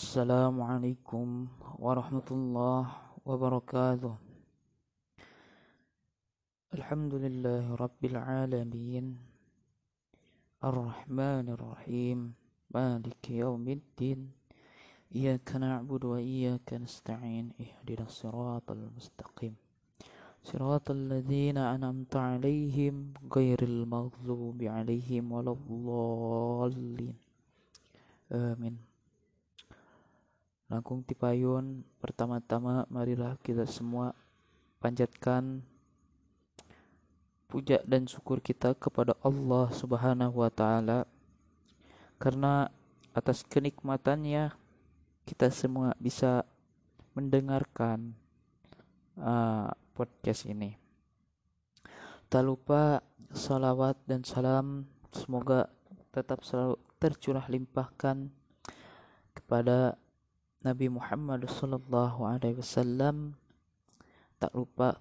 السلام عليكم ورحمة الله وبركاته. الحمد لله رب العالمين. الرحمن الرحيم. مالك يوم الدين. إياك نعبد وإياك نستعين. اهدنا الصراط المستقيم. صراط الذين أنعمت عليهم غير المغضوب عليهم ولا الضالين. آمين. Langkung tipayun pertama-tama marilah kita semua panjatkan puja dan syukur kita kepada Allah Subhanahu wa taala karena atas kenikmatannya kita semua bisa mendengarkan uh, podcast ini. Tak lupa salawat dan salam semoga tetap selalu tercurah limpahkan kepada Nabi Muhammad Sallallahu Alaihi Wasallam tak lupa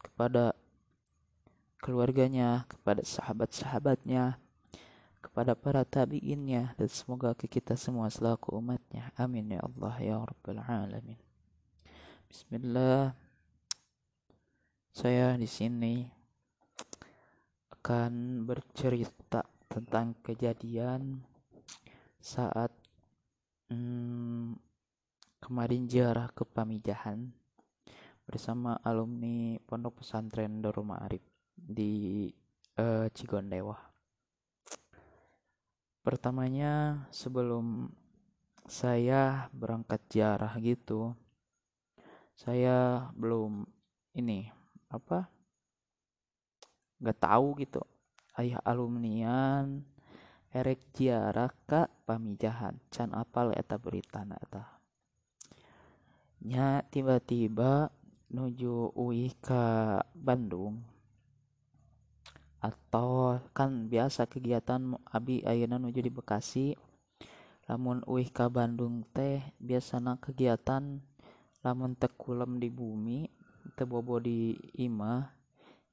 kepada keluarganya, kepada sahabat-sahabatnya, kepada para tabiinnya dan semoga kita semua selaku umatnya. Amin ya Allah ya Rabbal Alamin. Bismillah. Saya di sini akan bercerita tentang kejadian saat hmm, kemarin ziarah ke Pamijahan bersama alumni Pondok Pesantren Darul Ma'arif di uh, Cigondewa. Pertamanya sebelum saya berangkat ziarah gitu, saya belum ini apa nggak tahu gitu. Ayah alumnian erek ziarah ke pamijahan. Can apal eta berita eta nya tiba-tiba nuju UI ke Bandung. Atau kan biasa kegiatan Abi Ayeuna nuju di Bekasi. Lamun UI ke Bandung teh biasanya kegiatan lamun tekulem di bumi tebobo di imah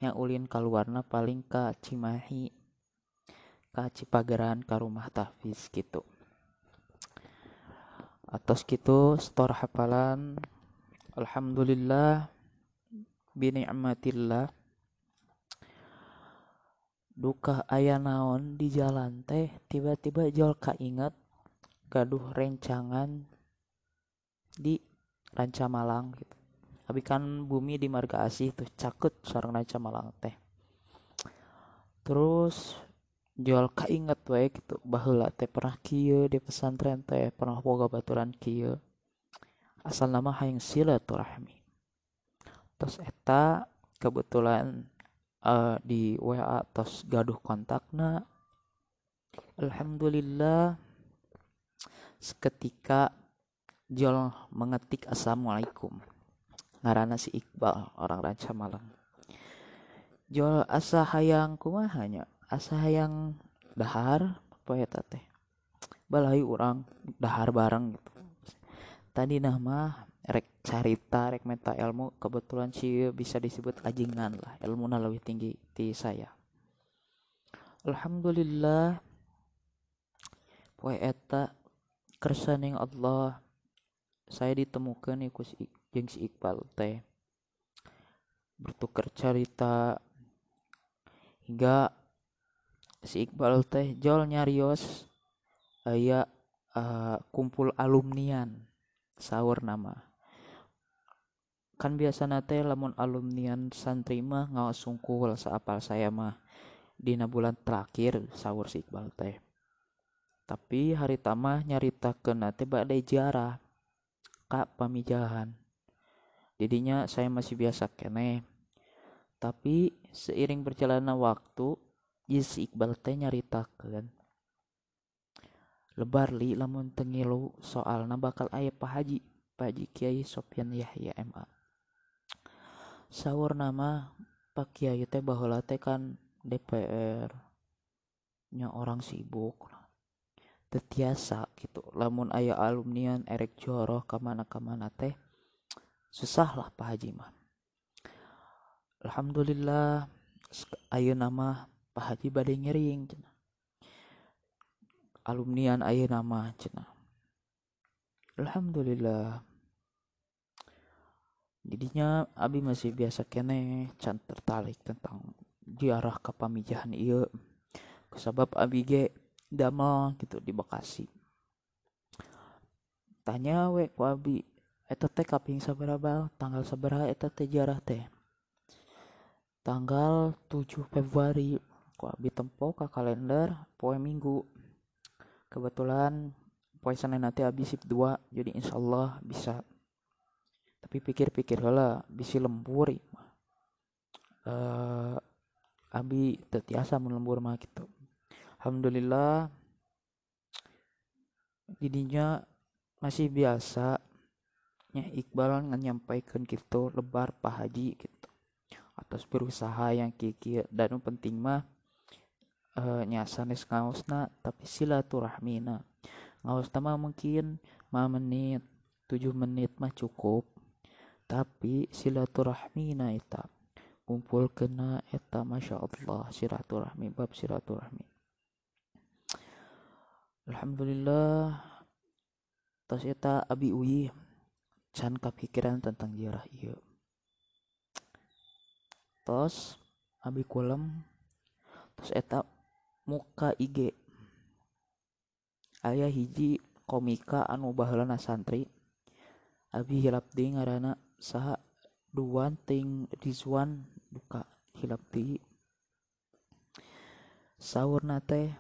yang ulin keluarna paling ke Cimahi ke Cipageran ke rumah Tafiz gitu atas gitu store hafalan Alhamdulillah bini'matillah. Duka ayah naon di jalan teh tiba-tiba jol inget gaduh rencangan di Ranca Malang gitu. Tapi kan bumi di Marga Asih tuh cakut sarang Ranca Malang teh. Terus jual inget wae gitu. Bahula teh pernah kieu di pesantren teh pernah boga baturan kieu. Asal nama hayang silaturahmi. Terus eta kebetulan uh, di WA terus gaduh kontakna. Alhamdulillah seketika Jol mengetik Assalamualaikum. Ngarana si Iqbal orang Ranca Malang. Jol asa hayang kumahanya asa hayang dahar ya teh balai orang dahar bareng gitu. Tadi nama rek carita rek meta ilmu kebetulan sih bisa disebut ajingan lah ilmu lebih tinggi di saya. Alhamdulillah poe eta kersaning Allah saya ditemukan iku si, si Iqbal teh. Bertukar cerita hingga si Iqbal teh jol nyarios aya uh, kumpul alumnian sahur nama. Kan biasa nate lamun alumnian santri mah ngawas sungkul seapal saya mah. Di bulan terakhir sahur si Iqbal teh. Tapi hari tamah nyarita ke nate badai jarah kak pamijahan. Didinya saya masih biasa kene tapi seiring berjalannya waktu si Iqbal teh nyaritakeun. Lebar li lamun tengilu soalna bakal aya Pak Haji Pak Haji Kiai Sopyan Yahya MA sahur nama Pak Kiai teh baheula teh kan DPR nya orang sibuk. Tetiasa gitu lamun ayah alumnian erek joroh ke mana ke mana teh susah lah Pak Haji mah. Alhamdulillah ayo nama Pak Haji badai nyering cina. Alumnian ayah nama cina. Alhamdulillah. Jadinya Abi masih biasa kene can tertarik tentang diarah ke pamijahan iya sebab Abi ge damel gitu di Bekasi. Tanya we ku Abi eta teh kaping sabaraha tanggal sabaraha eta teh jarah teh? Tanggal 7 Februari ku Abi tempo ke kalender poe minggu. Kebetulan poe Senin nanti Abi sip 2 jadi insyaallah bisa. Tapi pikir-pikir lah bisi lembur uh, abi tetiasa melembur mah gitu. Alhamdulillah didinya masih biasa. Nya Iqbal nyampaikan gitu lebar Pak Haji gitu. Atas berusaha yang kiki dan penting mah uh, nyasanes ngaosna tapi silaturahmina. Ngaos mah mungkin 5 menit 7 menit mah cukup. Tapi silaturahmi na eta kumpul kena eta masya Allah silaturahmi bab silaturahmi. Alhamdulillah tos eta abi uyi can kepikiran tentang jarah iya tos abi kulem tos eta muka IG ayah hiji komika anu baheulana santri. Abi hilap di ngarana saha duan ting Rizwan buka hilap di sahur nate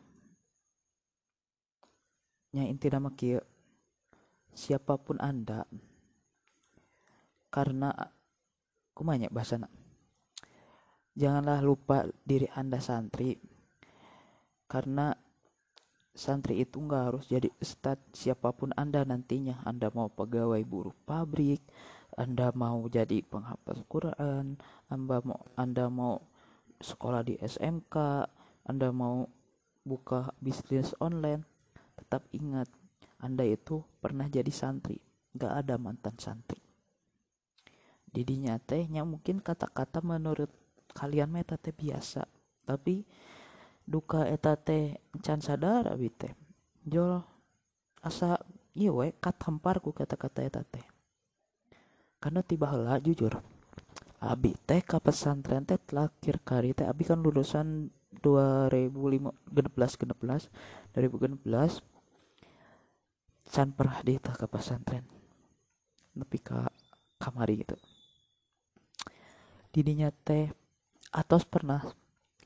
nya inti nama kia siapa pun anda karena kumanya bahasa janganlah lupa diri anda santri karena santri itu nggak harus jadi ustad siapa pun anda nantinya. Anda mau pegawai buruh pabrik anda mau jadi penghafal Quran, Anda mau Anda mau sekolah di SMK, Anda mau buka bisnis online, tetap ingat Anda itu pernah jadi santri, gak ada mantan santri. Didinya tehnya mungkin kata-kata menurut kalian meta biasa, tapi duka eta teh can sadar abi teh. Jol asa iya we katampar ku kata-kata eta teh karena tiba hela jujur abi teh ke pesantren teh terakhir kali teh abi kan lulusan 2015 16 2016 can pernah di ke pesantren tapi ke kamari gitu didinya teh atos pernah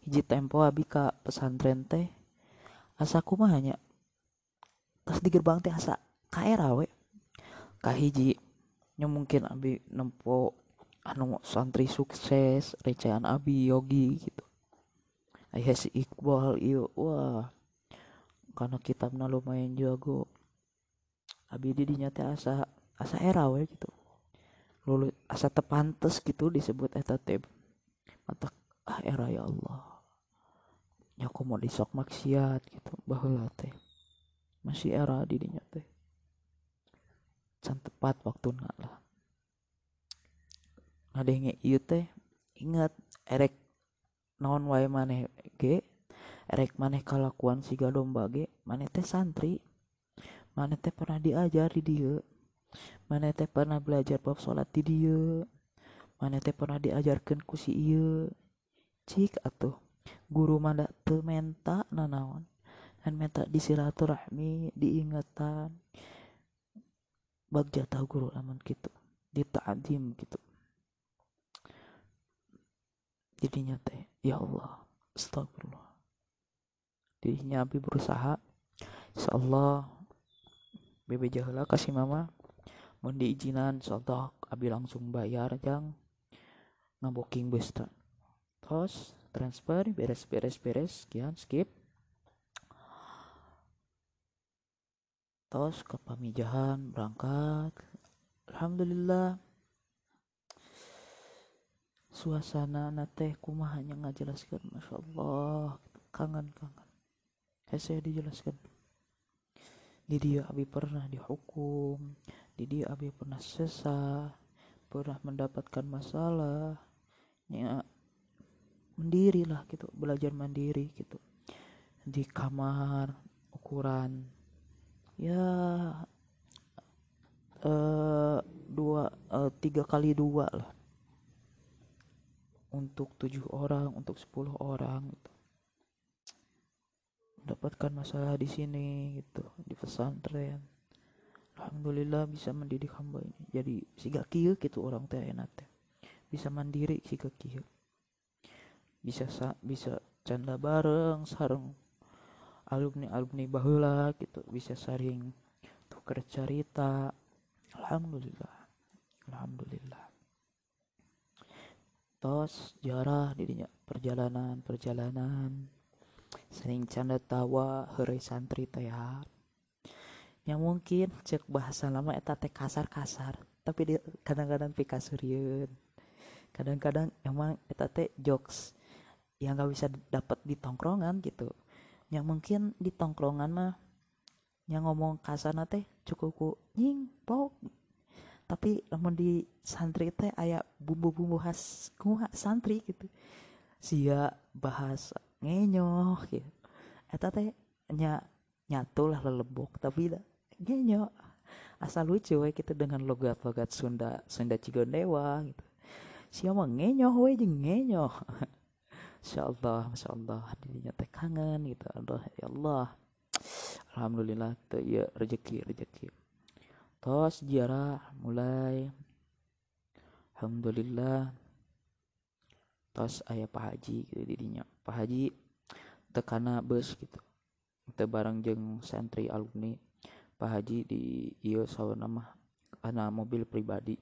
hiji tempo abi ke pesantren teh asa mah hanya tas di gerbang teh asa kaera we. Kahiji nya mungkin abi nempo anu santri sukses recehan abi yogi gitu. Ayah si Iqbal iyo wah karena kitabnya lumayan jago. Abi didinya teh asa asa era we gitu. Lulu asa tepantes gitu disebut eta teh. Mata ah era ya Allah nyaku mau disok maksiat gitu. Bahula teh. Masih era didinya teh. Can tepat waktu nak lah. Ngadenge ieu teh ingat erek naon wae maneh ge? Erek maneh kalakuan siga domba ge? Maneh teh santri. Maneh teh pernah diajar di dia maneh teh pernah belajar bab salat di dia maneh teh pernah diajarkan ku si ieu. Cik atuh guru manda teu menta nanaon dan menta disilaturahmi diingatan. Bagja tahu guru aman gitu ditaadim gitu jadinya teh ya Allah astagfirullah. Jadinya abi berusaha insyaallah bebe jahla kasih mama. Mau diizinan abi langsung bayar jang. Ngaboking bus terus transfer beres beres beres. Sekian skip. Tos ke pamijahan berangkat. Alhamdulillah. Suasana nate kumah hanya ngajelaskan masya Allah. Kangen kangen. Saya dijelaskan. Di dia abi pernah dihukum. Di dia abi pernah sesah. Pernah mendapatkan masalah. Ya mandiri lah gitu belajar mandiri gitu. Di kamar ukuran ya eh dua eh, tiga kali dua lah. Untuk tujuh orang untuk sepuluh orang gitu. mendapatkan masalah di sini gitu di pesantren. Alhamdulillah bisa mendidik hamba ini. Jadi siga kieu gitu orang teh enak teh. Bisa mandiri siga kieu bisa sa bisa canda bareng sareng alumni alumni bahula gitu. Bisa saring tuker cerita Alhamdulillah Alhamdulillah. Tos jarah dirinya perjalanan perjalanan. Sering canda tawa hari santri teh ya. yang mungkin cek bahasa lama eta teh kasar kasar tapi dia kadang-kadang pika serius kadang-kadang emang eta teh jokes yang gak bisa dapat di tongkrongan gitu. Yang mungkin di tongkrongan mah yang ngomong kasar teh cukup ku nying pok tapi namun di santri teh ayah bumbu-bumbu khas kumaha santri gitu. Sia bahas ngenyoh gitu. Eta teh nya nyatu lah lelebok tapi dah ngenyoh. Asal lucu we kita dengan logat-logat Sunda Sunda Cigondewa gitu. Siapa ngenyoh we jeung Masya Allah, Masya Allah, dirinya teh kangen gitu. Allah, ya Allah. Alhamdulillah, tuh ya rezeki, rezeki tos sejarah mulai. Alhamdulillah. Tos ayah Pak Haji gitu didinya Pak Haji tekana bus gitu. Kita bareng jeng santri alumni. Pak Haji di iyo nama karena mobil pribadi.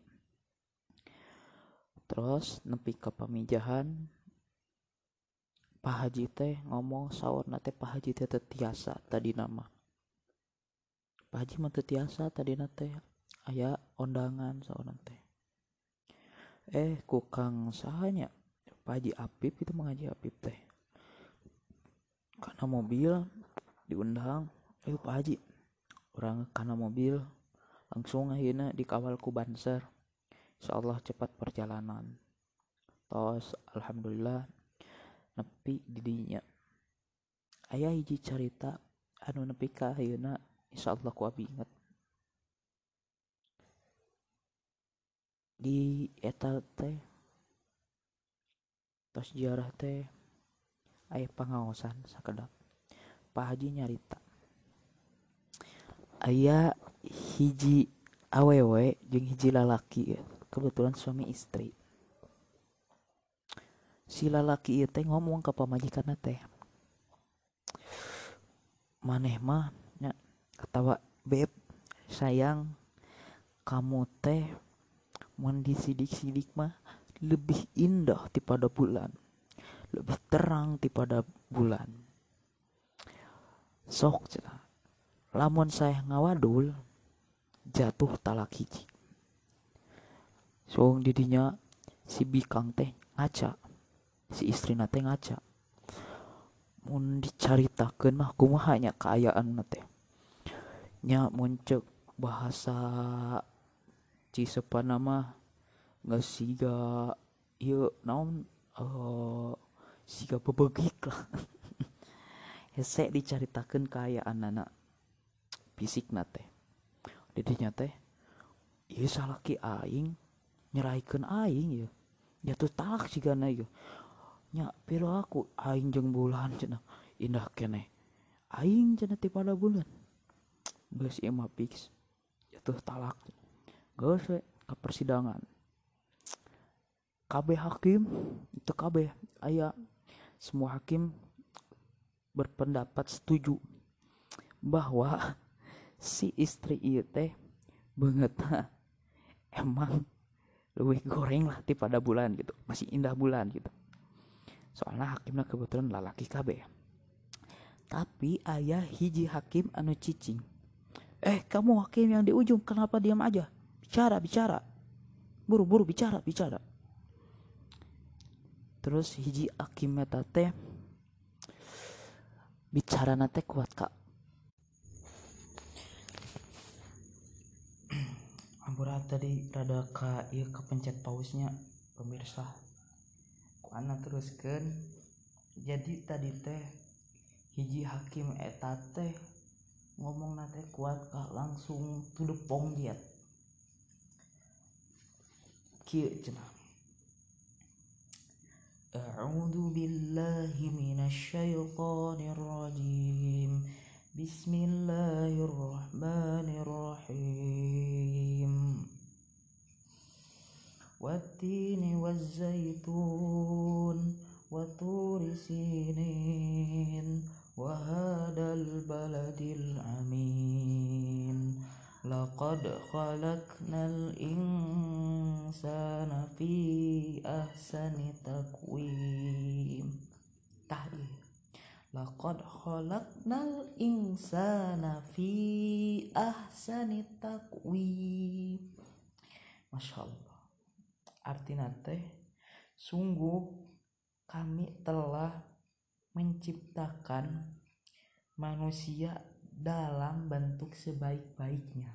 Terus nepi ke pamijahan Pak Haji teh ngomong sahur nate Pak Haji teh tiasa tadi nama Pak Haji mah tiasa tadi nate ayah undangan seorang teh. Eh kukang sahanya Pak Haji Apip itu mengaji Apip teh. Karena mobil diundang. Eh Pak Haji. Orang karena mobil langsung akhirnya dikawal ku banser. Insyaallah cepat perjalanan. Tos alhamdulillah nepi didinya ayah hiji cerita anu nepi ka ayeuna insyaallah ku abi inget di eta teh tos jarah teh ayah pengawasan sakedap. Pak Haji nyarita. Ayah hiji awewe jeung hiji lalaki kebetulan suami istri si lalaki itu teh ngomong ke pamajikan teh. Maneh mah ketawa beb sayang kamu teh mandi sidik-sidik mah lebih indah pada bulan lebih terang pada bulan. Sok cina lamun saya ngawadul jatuh talak hiji. So didinya si bikang teh ngaca si istri nate ngaca mun dicaritakeun mah kumaha nya kaayaan teh nya muncul bahasa Cisepan nama nggak siga iya naon uh, siga bebegik lah. Hese dicaritakan kaya anak fisik nate. Didinya teh iya salaki aing nyeraikan aing ya. Jatuh talak sih ya nya pero aku aing jeng bulan cina indah kene aing cina pada bulan. Geus ieu mah fix jatuh talak. Geus we ke persidangan. KB hakim itu KB ayah semua hakim berpendapat setuju bahwa si istri teh banget. Emang lebih goreng lah pada bulan gitu masih indah bulan gitu soalnya hakimnya kebetulan lalaki KB tapi ayah hiji hakim anu cicing. Eh kamu hakim yang di ujung kenapa diam aja? Bicara bicara. Buru-buru bicara bicara. Terus hiji hakim eta teh bicara nate kuat kak. Ampura tadi rada ka iya kepencet pausnya pemirsa kuana teruskan jadi tadi teh hiji hakim eta teh ngomong nate kuat kak langsung to the point yet kieu cenah أعوذ بالله من الشيطان الرجيم بسم الله الرحمن الرحيم والتين والزيتون وطور سينين وهذا البلد الأمين لقد خلقنا الإنسان في أحسن تقويم تحقيق Laqad khalaqnal insana fi ahsani taqwim. Masya Allah. Artinya teh sungguh kami telah menciptakan manusia dalam bentuk sebaik-baiknya.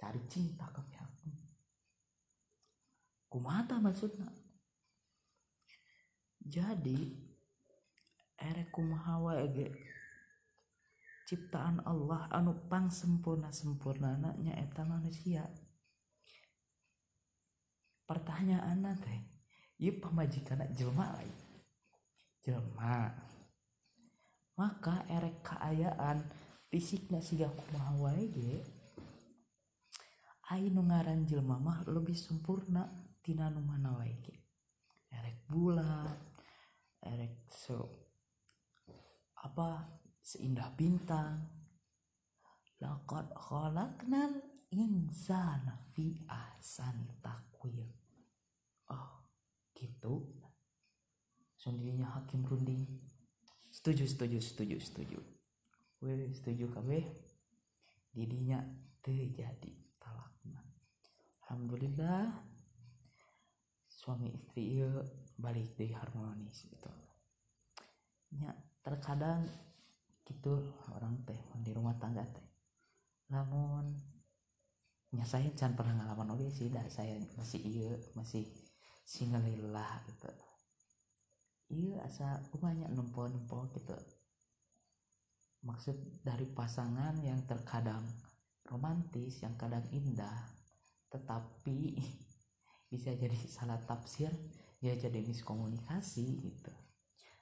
Cari cinta ke pihak. Kumata maksudnya. Jadi erek kumaha wae ciptaan Allah anu pang sempurna sempurna nya eta manusia pertanyaan teh ieu pamajikan jelma lain. Jelma. Maka erek keayaan fisiknya siga kumaha wae ge Ayo ngaran jelma mah lebih sempurna tina nu mana wae erek bulan erek so apa seindah bintang. Laqad khalaqnal insana fi ahsani taqwim. oh gitu sendirinya hakim runding setuju setuju setuju setuju. Weh setuju kabeh. Didinya terjadi talakna. Alhamdulillah suami istri iya balik dari harmonis gitu. Nya terkadang gitu orang teh di rumah tangga teh. Namun nya saya jangan pernah ngalaman oke sih dah saya masih iya masih singelillah gitu. Iya asa banyak nempel nempel gitu. Maksud dari pasangan yang terkadang romantis yang kadang indah tetapi bisa jadi salah tafsir ya jadi miskomunikasi gitu.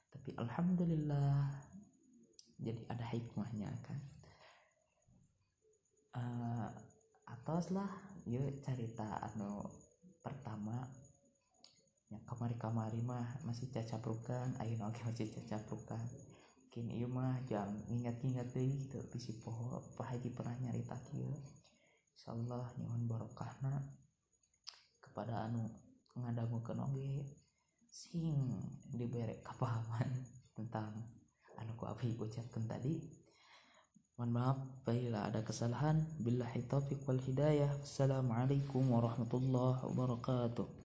Tapi alhamdulillah jadi ada hikmahnya kan. Uh, atas lah yuk cerita anu pertama yang kamari-kamari mah masih cacaprukan ayo oke masih cacaprukan mungkin iya mah jam ingat-ingat deh gitu bisi poho apa haji pernah nyarita kieu insyaallah nyuhun barokahna. Kepada anu ngadagu oge sing diberi kepahaman tentang anu ku abi ucapkan tadi. Mohon maaf bila ada kesalahan. Billahi taufiq wal hidayah. Assalamualaikum warahmatullahi wabarakatuh